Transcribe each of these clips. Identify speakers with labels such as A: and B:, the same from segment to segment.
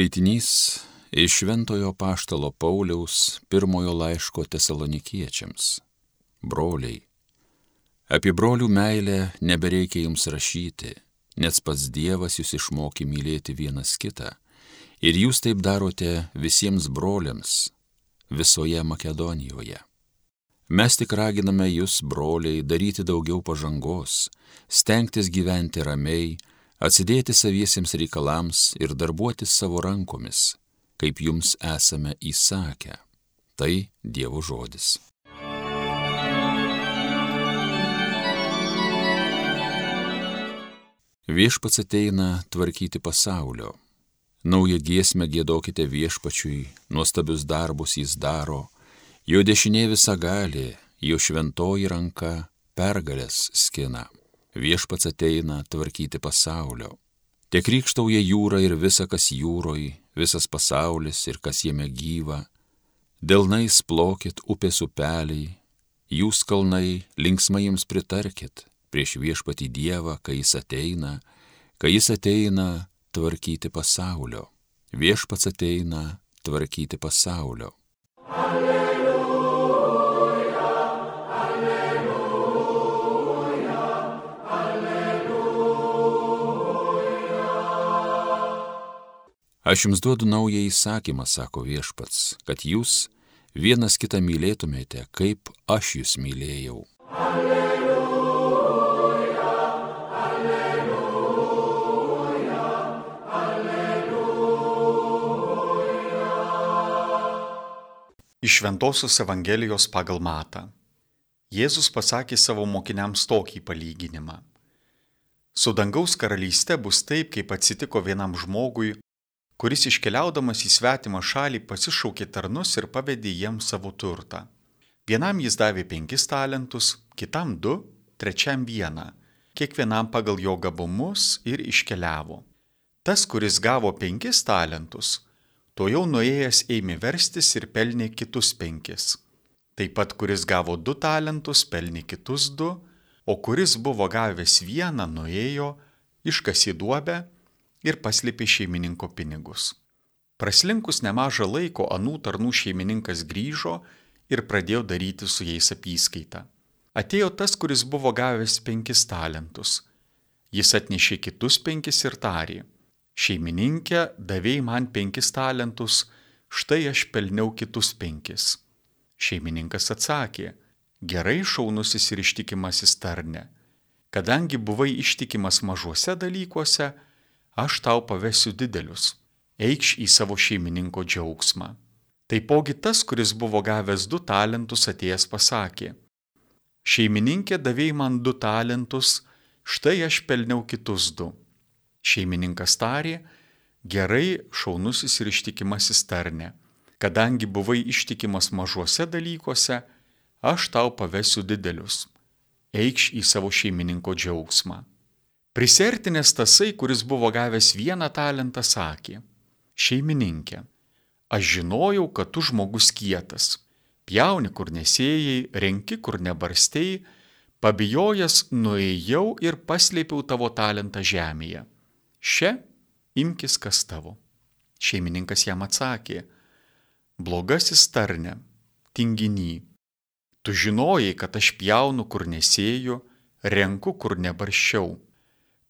A: Skaitinys iš Šventojo Paštalo Pauliaus pirmojo laiško tesalonikiečiams. Broliai. Apie brolių meilę nebereikia jums rašyti, nes pats Dievas jūs išmokė mylėti vienas kitą. Ir jūs taip darote visiems broliams visoje Makedonijoje. Mes tik raginame jūs, broliai, daryti daugiau pažangos, stengtis gyventi ramiai, atsidėti saviesiems reikalams ir darbuotis savo rankomis, kaip jums esame įsakę. Tai Dievo žodis. Viešpats ateina tvarkyti pasaulio. Naują giesmę gėdokite viešpačiui, nuostabius darbus jis daro, jo dešinė visa gali, jo šventoji ranka pergalės skina. Viešpats ateina tvarkyti pasaulio. Tiek rykštauja jūra ir visa, kas jūroj, visas pasaulis ir kas jame gyva. Delnais plokit upės upeliai, jūs kalnai linksmai jums pritarkit prieš viešpatį Dievą, kai jis ateina, kai jis ateina tvarkyti pasaulio. Viešpats ateina tvarkyti pasaulio. Aš jums duodu naują įsakymą, sako viešpats, kad jūs vienas kitą mylėtumėte, kaip aš jūs mylėjau. Alleluja, alleluja,
B: alleluja. Iš Ventosios Evangelijos pagal Matą. Jėzus pasakė savo mokiniams tokį palyginimą. Su dangaus karalyste bus taip, kaip atsitiko vienam žmogui, kuris iškeliaudamas į svetimą šalį pasišaukė tarnus ir pavedė jiems savo turtą. Vienam jis davė penkis talentus, kitam du, trečiam vieną, kiekvienam pagal jo gabumus ir iškeliavo. Tas, kuris gavo penkis talentus, to jau nuėjęs ėmė verstis ir pelnė kitus penkis. Taip pat, kuris gavo du talentus, pelnė kitus du, o kuris buvo gavęs vieną, nuėjo, iškasi duobę ir paslėpė šeimininko pinigus. Praslinkus nemažą laiko anų tarnų šeimininkas grįžo ir pradėjo daryti su jais apyskaitą. Atėjo tas, kuris buvo gavęs penkis talentus. Jis atnešė kitus penkis ir tarė. Šeimininkė, davėjai man penkis talentus, štai aš pelniau kitus penkis. Šeimininkas atsakė, gerai šaunusis ir ištikimasis tarne. Kadangi buvai ištikimas mažuose dalykuose, aš tau pavesiu didelius, eikš į savo šeimininko džiaugsmą. Taipogi tas, kuris buvo gavęs du talentus, atėjęs pasakė, šeimininkė davėjai man du talentus, štai aš pelniau kitus du. Šeimininkas tarė, gerai šaunusis ir ištikimasis tarne, kadangi buvai ištikimas mažuose dalykuose, aš tau pavesiu didelius, eikš į savo šeimininko džiaugsmą. Prisertinės tasai, kuris buvo gavęs vieną talentą, sakė, šeimininkė, aš žinojau, kad tu žmogus kietas, pjauni kur nesėjai, renki kur nebarstėjai, pabijojęs nuėjau ir paslėpiau tavo talentą žemėje. Šia imkis kas tavo. Šeimininkas jam atsakė, blogasis tarne, tinginy, tu žinojai, kad aš pjaunu kur nesėju, renku kur nebarščiau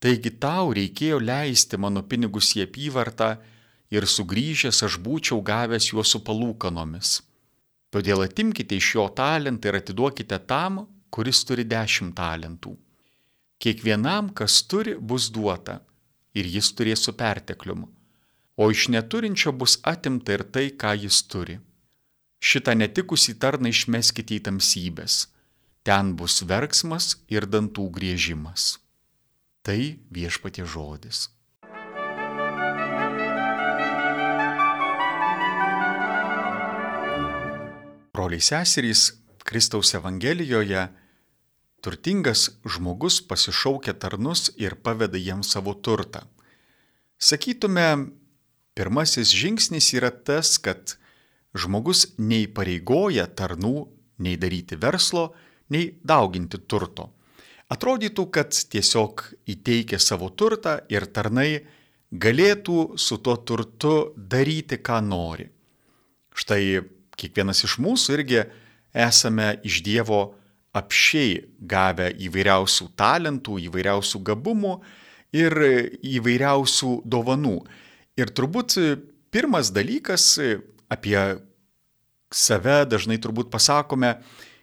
B: Taigi tau reikėjo leisti mano pinigus į apyvartą ir sugrįžęs aš būčiau gavęs juos su palūkanomis. Todėl atimkite iš jo talentą ir atiduokite tam, kuris turi dešimt talentų. Kiekvienam, kas turi, bus duota ir jis turės su pertekliumu, o iš neturinčio bus atimta ir tai, ką jis turi. Šitą netikusį tarną išmeskite į tamsybės, ten bus verksmas ir dantų griežimas. Tai viešpatie žodis. Broliai seserys, Kristaus Evangelijoje turtingas žmogus pasišaukia tarnus ir paveda jiems savo turtą. Sakytume, pirmasis žingsnis yra tas, kad žmogus neįpareigoja tarnų nei daryti verslo, nei dauginti turto Atrodytų, kad tiesiog įteikia savo turtą ir tarnai galėtų su tuo turtu daryti, ką nori. Štai kiekvienas iš mūsų irgi esame iš Dievo apšiai gavę įvairiausių talentų, įvairiausių gabumų ir įvairiausių dovanų. Ir turbūt pirmas dalykas apie save dažnai turbūt pasakome,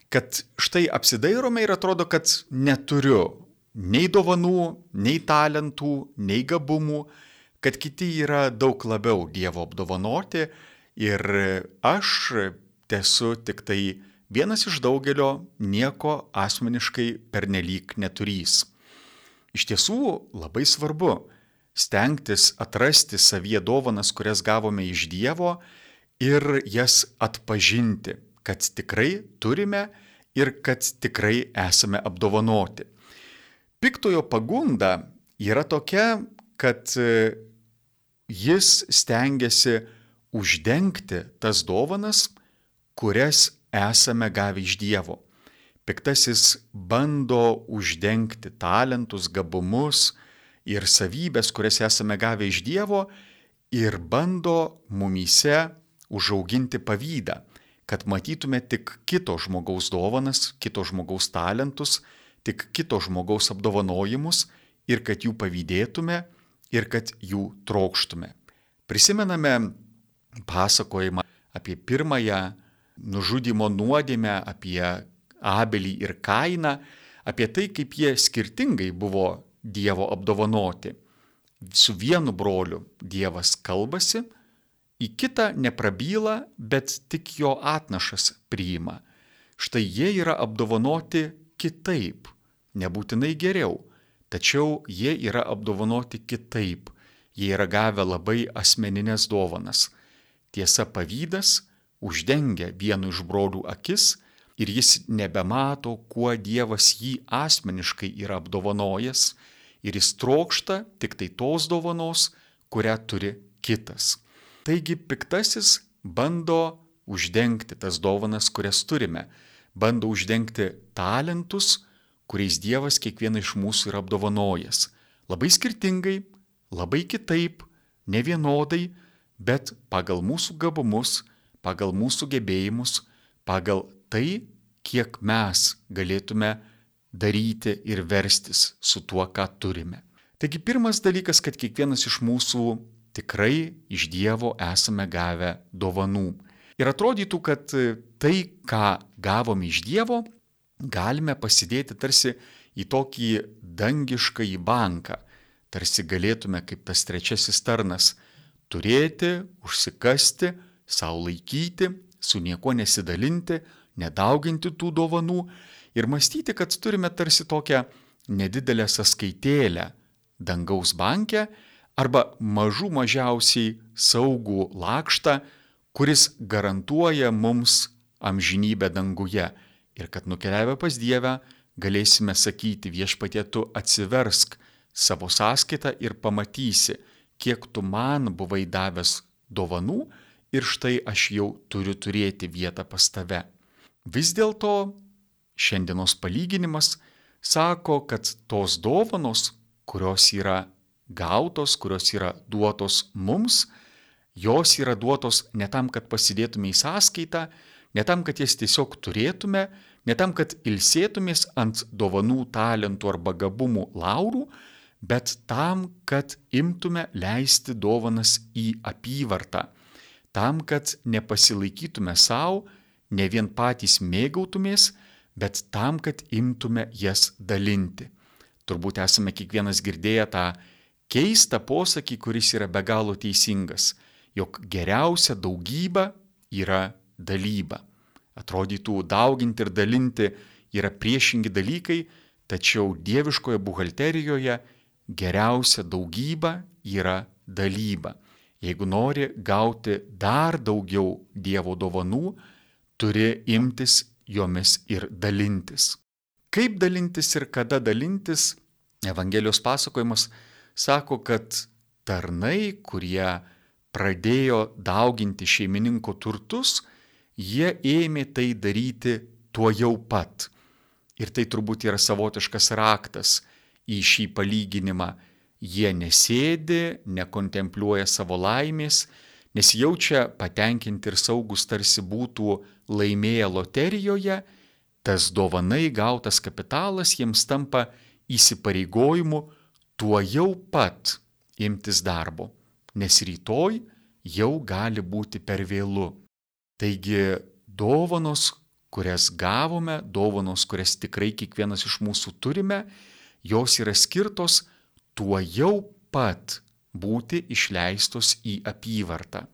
B: kad štai apsidairome ir atrodo, kad neturiu nei dovanų, nei talentų, nei gabumų, kad kiti yra daug labiau Dievo apdovanoti ir aš esu tik tai vienas iš daugelio nieko asmeniškai pernelyg neturys. Iš tiesų labai svarbu stengtis atrasti savyje dovanas, kurias gavome iš Dievo ir jas atpažinti, kad tikrai turime ir kad tikrai esame apdovanoti. Piktojo pagunda yra tokia, kad jis stengiasi uždengti tas dovanas, kurias esame gavę iš Dievo. Piktasis bando uždengti talentus, gabumus ir savybės, kurias esame gavę iš Dievo ir bando mumyse užauginti pavydą, kad matytume tik kito žmogaus dovanas, kito žmogaus talentus, tik kito žmogaus apdovanojimus ir kad jų pavydėtume ir kad jų trokštume. Prisimename pasakojimą apie pirmąją nužudimo nuodėmę, apie Abelį ir Kainą, apie tai, kaip jie skirtingai buvo Dievo apdovanoti. Su vienu broliu Dievas kalbasi, į kitą neprabyla, bet tik jo atnašas priima. Štai jie yra apdovanoti kitaip, nebūtinai geriau, tačiau jie yra apdovanoti kitaip, jie yra gavę labai asmeninės dovanas. Tiesa, pavydas uždengia vienu iš brolių akis ir jis nebemato, kuo Dievas jį asmeniškai yra apdovanojęs ir jis trokšta tik tai tos dovanos, kurią turi kitas. Taigi piktasis bando uždengti tas dovanas, kurias turime, bando uždengti talentus, kuriais Dievas kiekvieną iš mūsų yra apdovanojęs. Labai skirtingai, labai kitaip, ne vienodai, bet pagal mūsų gabumus, pagal mūsų gebėjimus, pagal tai, kiek mes galėtume daryti ir verstis su tuo, ką turime. Taigi pirmas dalykas, kad kiekvienas iš mūsų tikrai iš Dievo esame gavę dovanų. Ir atrodytų, kad tai, ką gavome iš Dievo, galime pasidėti tarsi į tokį dangišką į banką, tarsi galėtume kaip tas trečiasis tarnas turėti, užsikasti, savo laikyti, su niekuo nesidalinti, nedauginti tų dovanų ir mąstyti, kad turime tarsi tokią nedidelę sąskaitėlę dangaus banke arba mažų mažiausiai saugų lakštą, kuris garantuoja mums amžinybę danguje ir kad nukeliavę pas Dievę galėsime sakyti viešpatie tu atsiversk savo sąskaitą ir pamatysi, kiek tu man buvai davęs dovanų ir štai aš jau turiu turėti vietą pas tave. Vis dėlto šiandienos palyginimas sako, kad tos dovanos, kurios yra gautos, kurios yra duotos mums, jos yra duotos ne tam, kad pasidėtume į sąskaitą, ne tam, kad jas tiesiog turėtume, ne tam, kad ilsėtumės ant dovanų, talentų arba gabumų laurų, bet tam, kad imtume leisti dovanas į apyvartą tam, kad nepasilaikytume savo, ne vien patys mėgautumės, bet tam, kad imtume jas dalinti. Turbūt esame kiekvienas girdėję tą keistą posakį, kuris yra be galo teisingas, jog geriausia daugyba yra dalyba. Atrodytų, dauginti ir dalinti yra priešingi dalykai, tačiau dieviškoje buhalterijoje geriausia daugyba yra dalyba. Jeigu nori gauti dar daugiau Dievo dovanų, turi imtis jomis ir dalintis. Kaip dalintis ir kada dalintis, Evangelijos pasakojimas sako, kad tarnai, kurie pradėjo dauginti šeimininko turtus, jie ėmė tai daryti tuo jau pat. Ir tai turbūt yra savotiškas raktas į šį palyginimą. jie nesėdi, nekontempliuoja savo laimės, nesijaučia patenkinti ir saugus tarsi būtų laimėję loterijoje, tas dovanai gautas kapitalas jiems tampa įsipareigojimu tuo jau pat imtis darbo, nes rytoj jau gali būti per vėlu. Taigi dovanos, kurias gavome, dovanos, kurias tikrai kiekvienas iš mūsų turime, jos yra skirtos tuo jau pat būti išleistos į apyvartą.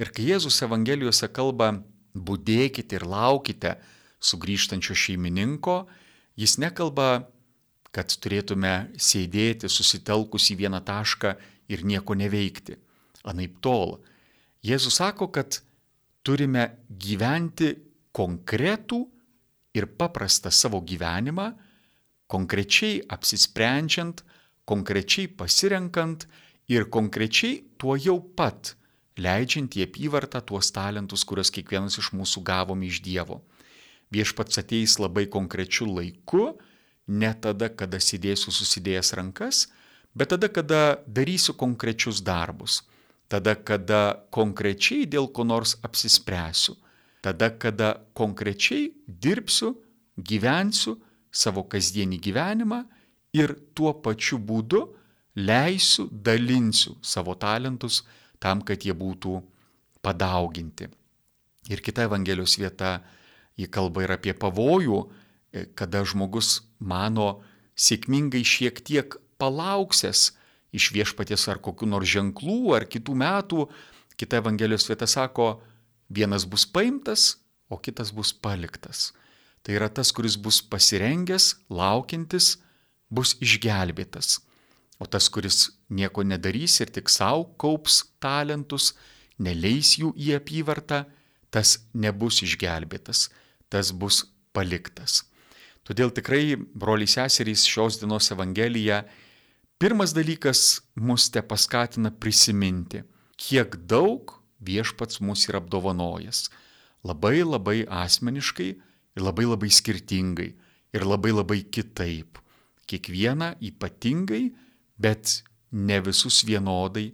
B: Ir kai Jėzus Evangelijose kalba, būdėkite ir laukite sugrįžtančio šeimininko, jis nekalba, kad turėtume sėdėti susitelkus į vieną tašką ir nieko neveikti. Anaip tol. Jėzus sako, kad turime gyventi konkretų ir paprastą savo gyvenimą, konkrečiai apsisprendžiant, konkrečiai pasirenkant ir konkrečiai tuo jau pat leidžiant į apyvartą tuos talentus, kuriuos kiekvienas iš mūsų gavom iš Dievo. Viešpats ateis labai konkrečiu laiku, ne tada, kada sėdėsiu susidėjęs rankas, bet tada, kada darysiu konkrečius darbus, tada, kada konkrečiai dėl ko nors apsispręsiu, tada, kada konkrečiai dirbsiu, gyvensiu savo kasdienį gyvenimą ir tuo pačiu būdu leisiu, dalinsiu savo talentus tam, kad jie būtų padauginti. Ir kita Evangelijos vieta, ji kalba ir apie pavojų, kada žmogus mano sėkmingai šiek tiek palauksęs iš viešpaties ar kokiu nors ženklų ar kitų metų. Kita Evangelijos vieta sako, vienas bus paimtas, o kitas bus paliktas. Tai yra tas, kuris bus pasirengęs, laukiantis, bus išgelbėtas. O tas, kuris nieko nedarys ir tik savo kaups talentus, neleis jų į apyvartą, tas nebus išgelbėtas, tas bus paliktas. Todėl tikrai, broliai seserys, šios dienos Evangelija, pirmas dalykas mus te paskatina prisiminti, kiek daug viešpats mus yra apdovanojęs. Labai labai asmeniškai ir labai labai skirtingai ir labai labai kitaip. Kiekvieną ypatingai bet ne visus vienodai,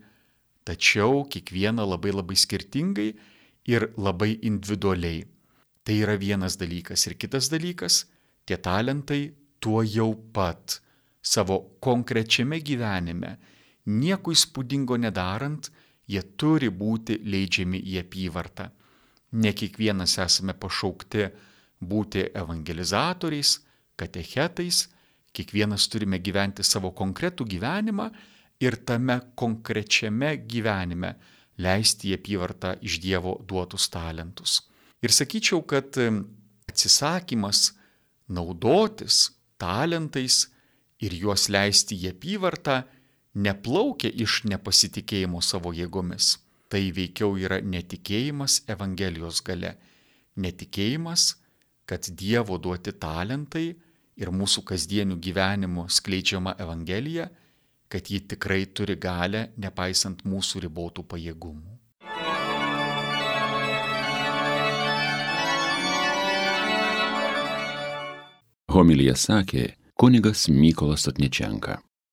B: tačiau kiekvieną labai labai skirtingai ir labai individualiai. Tai yra vienas dalykas. Ir kitas dalykas, tie talentai tuo jau pat savo konkrečiame gyvenime, nieko įspūdingo nedarant, jie turi būti leidžiami į apyvartą. Ne kiekvienas esame pašaukti būti evangelizatoriais, katechetais, Kiekvienas turime gyventi savo konkretų gyvenimą ir tame konkrečiame gyvenime leisti į apyvartą iš Dievo duotus talentus. Ir sakyčiau, kad atsisakymas naudotis talentais ir juos leisti į apyvartą neplaukia iš nepasitikėjimo savo jėgomis. Tai veikiau yra netikėjimas Evangelijos gale. Netikėjimas, kad Dievo duoti talentai ir mūsų kasdienių gyvenimų skleidžiama Evangelija, kad ji tikrai turi galę, nepaisant mūsų ribotų pajėgumų.
A: Homilija sakė kunigas Mykolas Atnečenka.